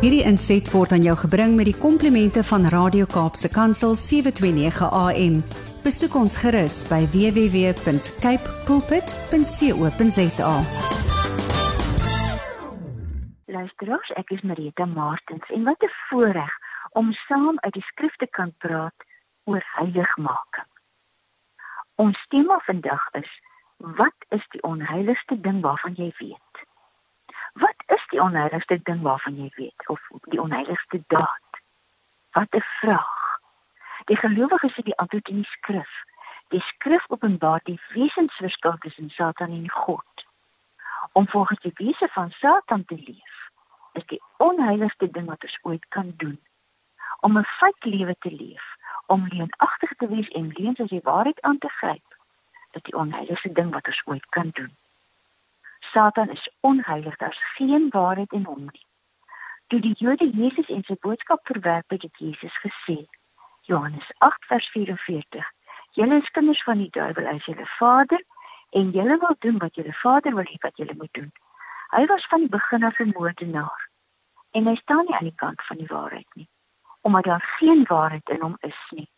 Hierdie inset word aan jou gebring met die komplimente van Radio Kaapse Kansel 729 AM. Besoek ons gerus by www.cape pulpit.co.za. Luisteraars, ek is Marita Martins en wat 'n voorreg om saam uit die skrifte kan praat oor heiligmaking. Ons tema vandag is: Wat is die onheiligste ding waarvan jy weet? Wat is die onheiligste ding waarvan jy weet of die onheiligste daad? Wat 'n vraag. Die gelowiges het die antwoord in die skrif. Die skrif openbaar die wesensverskil tussen Satan en God. Om volgens die wese van Satan te leef, is die onheiligste ding wat ons ooit kan doen. Om 'n fake lewe te leef, om leenagtig te wees en leuns as die waarheid aan te gryp, is die onheiligste ding wat ons ooit kan doen. Satan is onheilig, daar's geen waarheid in hom nie. Toe die Jode Jesus en sy boodskap verwerp het, het Jesus gesê, Johannes 8 vers 44: "Julle is kinders van die duiwel as julle vader en julle wil doen wat julle vader wil hê wat julle moet doen." Hy was van die begin af 'n moordenaar en hy staan nie aan die kant van die waarheid nie, omdat daar geen waarheid in hom is nie.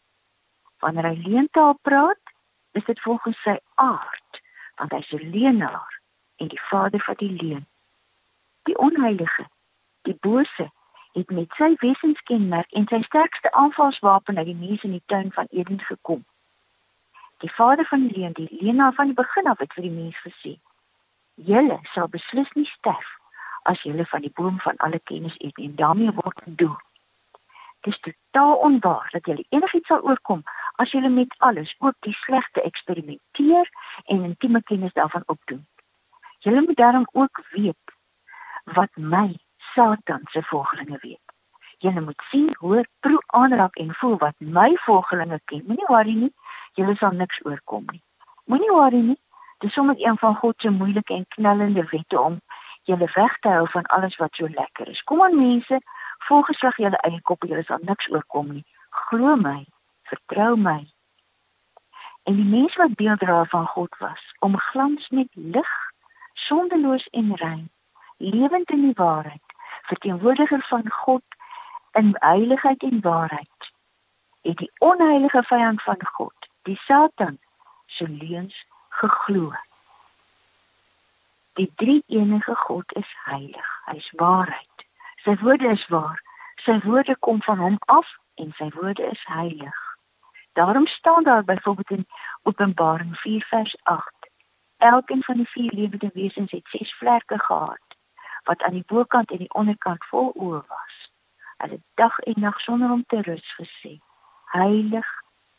Wanneer hy leentaal praat, is dit volgens sy aard, want hy's 'n leenaar en die vader van die leuen. Die onheilige, die bose, het met sy wesenskenmerk en sy sterkste aanvalswapen uit die mense in die tuin van Eden gekom. Die vader van die leuen, die leenaar van die begin af het vir die mens gesê: "Julle sal beslis nie sterf as julle van die boom van alle kennis eet en daarmee word gedoen." Dit is totaal onwaar dat julle enigiets sal oorkom as julle met alles, ook die slegte eksperimenteer en intieme kennis daarvan opdoen. Julle moet daarom ook weet wat my Satan se volgelinge weet. Julle moet sien, hoor, proe, aanraak en voel wat my volgelinge ken. Moenie worry nie, julle sal niks oorkom nie. Moenie worry nie. Dis sommer een van God se moeilike en knallende wette om julle weg te hou van alles wat so lekker is. Kom aan mense, volg geslag julle eie kop, julle sal niks oorkom nie. Glo my, vertrou my. En die mens wat beelddraer van God was, om glans met lig sondeloos en rein, lewend in die waarheid, verteenwoordiger van God in heiligheid en waarheid. Het die onheilige vyand van God, die Satan, se leuns geglo. Die drie enige God is heilig. Hy is waarheid. Sy woorde is waar. Sy woorde kom van hom af en sy woorde is heilig. Daarom staan daar byvoorbeeld in Openbaring 4 vers 8 Elkeen van die vier lewende wesens het ses vlerke gehad wat aan die bokant en die onderkant vol oë was. Hulle dag en nag sonder om te rus gesê: Heilig,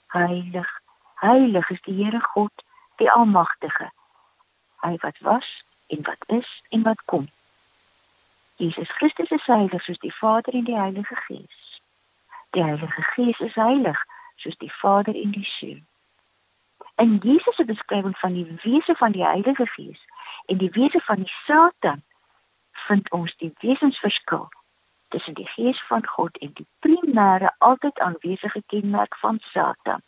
heilig, heilig is die Here God, die Almagtige. Hy wat was en wat is en wat kom. Jesus Christus is heilig soos die Vader en die Heilige Gees. Die Heilige Gees is heilig soos die Vader en die Seun. In Jesus se beskrywing van die wese van die Heilige Gees en die wese van die Satan vind ons die wesensverskil tussen die Gees van God en die primêre altyd aanwesige kenmerk van Satan.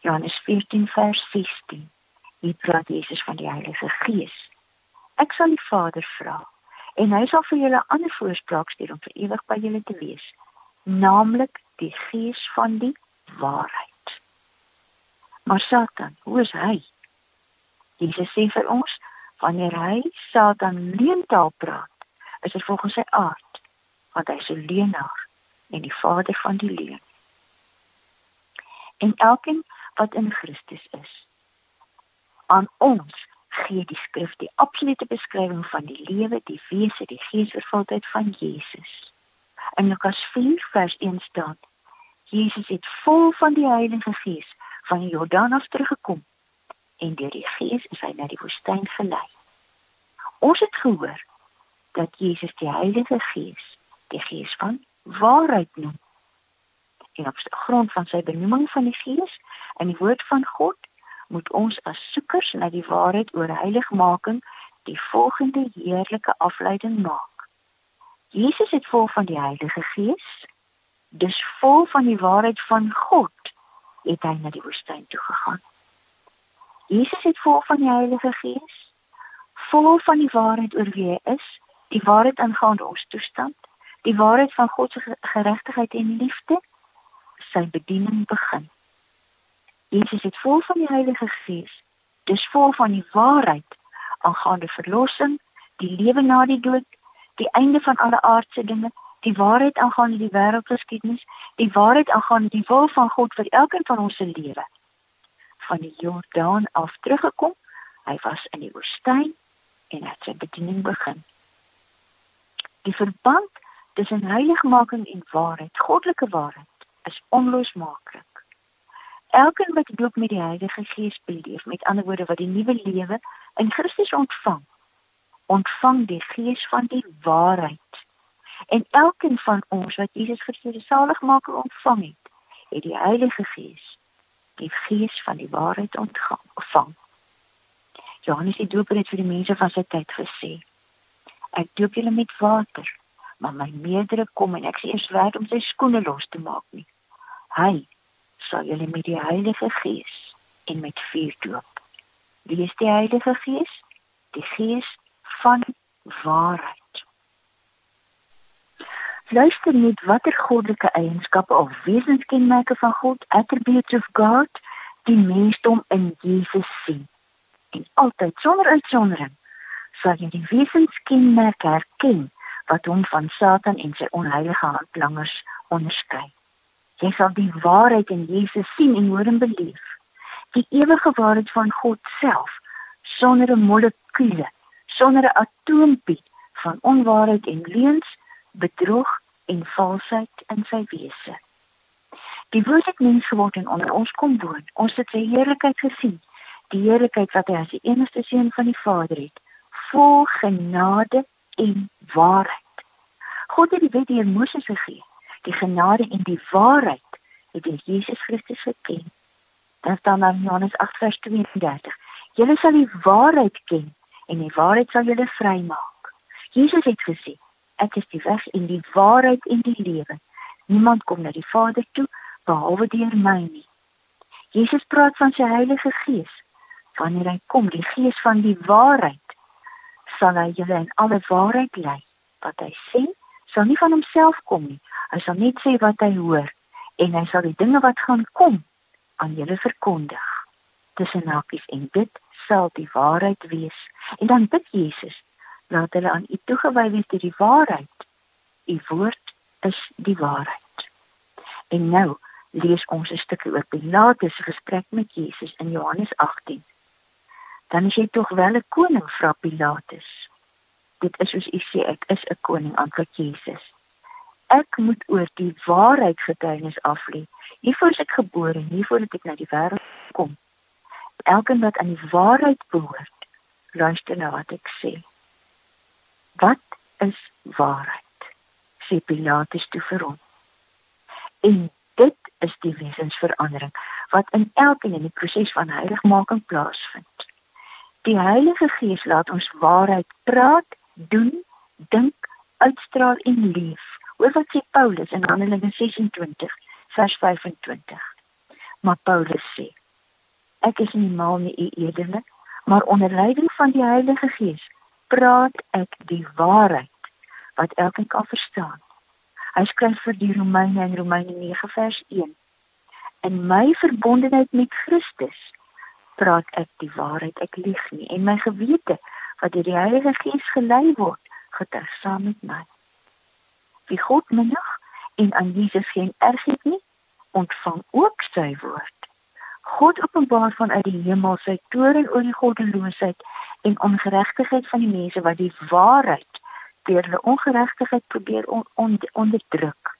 Johannes 14 vers 16. Hier praat Jesus van die Heilige Gees. Ek sal die Vader vra en hy sal vir julle 'n ander voorspraak stuur om vir ewig by julle te wees, naamlik die Gees van die waarheid. Maar Satan, hoe is hy? Jesus sê vir ons, wanneer hy Satan leentaal praat, is dit volgens sy aard, want hy is 'n leenaar en die vader van die leuen. En elkeen wat in Christus is, aan ons gee die skrif die absolute beskrywing van die lewe, die wese, die geesvervuldheid van Jesus. In Lukas 4 vers 1 staan: Jesus het vol van die Heilige Gees van die Jordaan af teruggekom en deur die Gees is hy na die woestyn gelei. Ons het gehoor dat Jesus die Heilige Gees, die Gees van waarheid noem. En op grond van sy benoeming van die Gees en die woord van God, moet ons as soekers na die waarheid oor heiligmaking die volgende heerlike afleiding maak. Jesus het vol van die Heilige Gees, dus vol van die waarheid van God het hy na die woestyn toe gegaan. Jesus het vol van die Heilige Gees, vol van die waarheid oor wie hy is, die waarheid aangaande ons toestand, die waarheid van God se geregtigheid en liefde sy bediening begin. Jesus het vol van die Heilige Gees, dis vol van die waarheid aangaande verlossing, die lewe na die dood, die einde van alle aardse dinge, die waarheid aangaande die wêreldgeskiedenis, die waarheid aangaande die wil van God vir elkeen van ons se lewe. Van die Jordaan af teruggekom, hy was in die woestyn en het sy bediening begin. Die verband tussen heiligmaking en waarheid, goddelike waarheid, is onlosmaaklik. Elkeen wat doop met die Heilige Gees beleef, met ander woorde wat die nuwe lewe in Christus ontvang, ontvang die Gees van die waarheid En elkeen van ons wat Jesus Christus saligmaker ontvang het, het die Heilige Gees, die Gees van die waarheid ontvang. Johannes die Doper het vir die mense van sy tyd gesê: Ek doop julle met water, maar my meerdere kom en ek sê eers werd om sy skoene los te maak nie. Hy sal julle met die Heilige Gees en met vuur doop. Wie is die Heilige Gees? Die Gees van waarheid luister net watter goddelike eienskappe of wesenskenmerke van God, attributes of God, die mensdom in Jesus sien. En altyd sonder uitsondering sal jy die wesenskenmerke herken wat hom van Satan en sy onheilige handlangers onderskei. Jy sal die waarheid in Jesus sien en hoor en beleef. Die ewige waarheid van God self sonder 'n molekuule, sonder 'n atoompie van onwaarheid en leuns bedrog en valsheid in sy wese. Die woord het mens geword en onder ons kom woon. Ons het sy heerlikheid gesien, die heerlikheid wat hy as die enigste seun van die Vader het, vol genade en waarheid. God het die wet deur Moses gegee. Die genade en die waarheid het in Jesus Christus geken. Dan staan daar in Johannes 8:32. Julle sal die waarheid ken en die waarheid sal julle vrymaak. Jesus het gesê, ek is die weg en die waarheid en die lewe. Niemand kom na die Vader toe behalwe deur my nie. Jesus praat van sy Heilige Gees. Wanneer hy kom, die Gees van die waarheid, sal hy julle in alle waarheid lei. Wat hy sê, sal nie van homself kom nie. Hy sal net sê wat hy hoor en hy sal die dinge wat gaan kom aan julle verkondig. Tussen hakies en dit sal die waarheid wees. En dan bid Jesus laat hulle aan u toegewy wees deur die waarheid. U woord is die waarheid. En nou lees ons 'n stukkie oor Pilatus se gesprek met Jesus in Johannes 18. Dan is jy tog wel 'n koning, vra Pilatus. Dit is soos u sê, ek is 'n koning, antwoord Jesus. Ek moet oor die waarheid getuienis aflê. Nie voor ek gebore, nie voor ek na die wêreld kom. Elkeen wat aan die waarheid behoort, luister na wat ek sê. Wat is waarheid? sê Pilatus toe vir hom. En dit is die wesensverandering wat in elkeen in die proses van heiligmaking plaasvind. Die Heilige Gees laat ons waarheid praat, doen, dink, uitstraal en leef. Hoor wat sê Paulus in Handelinge 26 vers 25. Maar Paulus sê: Ek is nie mal nie, u edele, maar onder leiding van die Heilige Gees praat ek die waarheid wat elkeen kan verstaan. Hy skryf vir die Romeine in Romeine 9 vers 1. In my verbondenheid met Christus praat ek die waarheid, ek lieg nie en my gewete wat deur die Heilige Gees gelei word, getuig saam met my. Wie God minig en aan Jesus geen erg het nie, ontvang ook sy woord. God openbaar vanuit die hemel sy toorn oor die goddeloosheid en ongeregtigheid van die mense wat die waarheid deur hulle ongeregtigheid probeer on, on, onderdruk.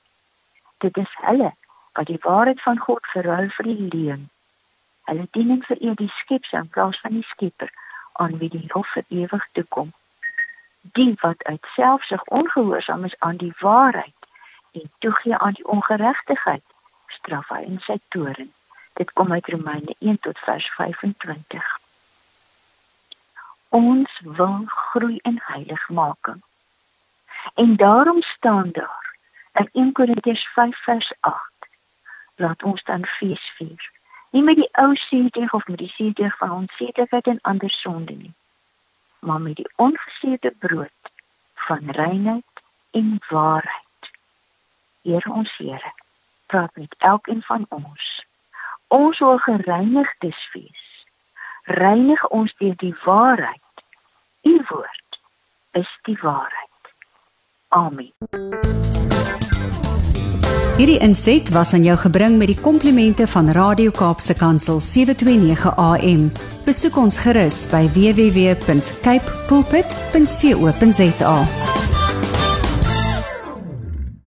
Dit is hulle wat die waarheid van God verruil vir die leuen. Hulle dien vir eer die skepser in plaas van die skepper aan wie die hof vir ewig toe kom. Die wat uit selfsug ongehoorsaam is aan die waarheid en toegee aan die ongeregtigheid, straf hy in sy toorn. Dit kom uit Romeine 1 tot vers 25 ons wil groei in heiligmaking. En daarom staan daar in 1 Korintiërs 5 vers 8 laat ons dan fees vier. Nie met die ou seëdig of met die seëdig van ons seëdigheid en ander sonde nie, maar met die ongeseëde brood van reinheid en waarheid. Here ons Here, praat met elkeen van ons. Ons wil gereinigdes wees. Reinig ons deur die waarheid. U woord is die waarheid. Amen. Hierdie inset was aan jou gebring met die komplimente van Radio Kaapse Kansel 729 AM. Besoek ons gerus by www.cape pulpit.co.za.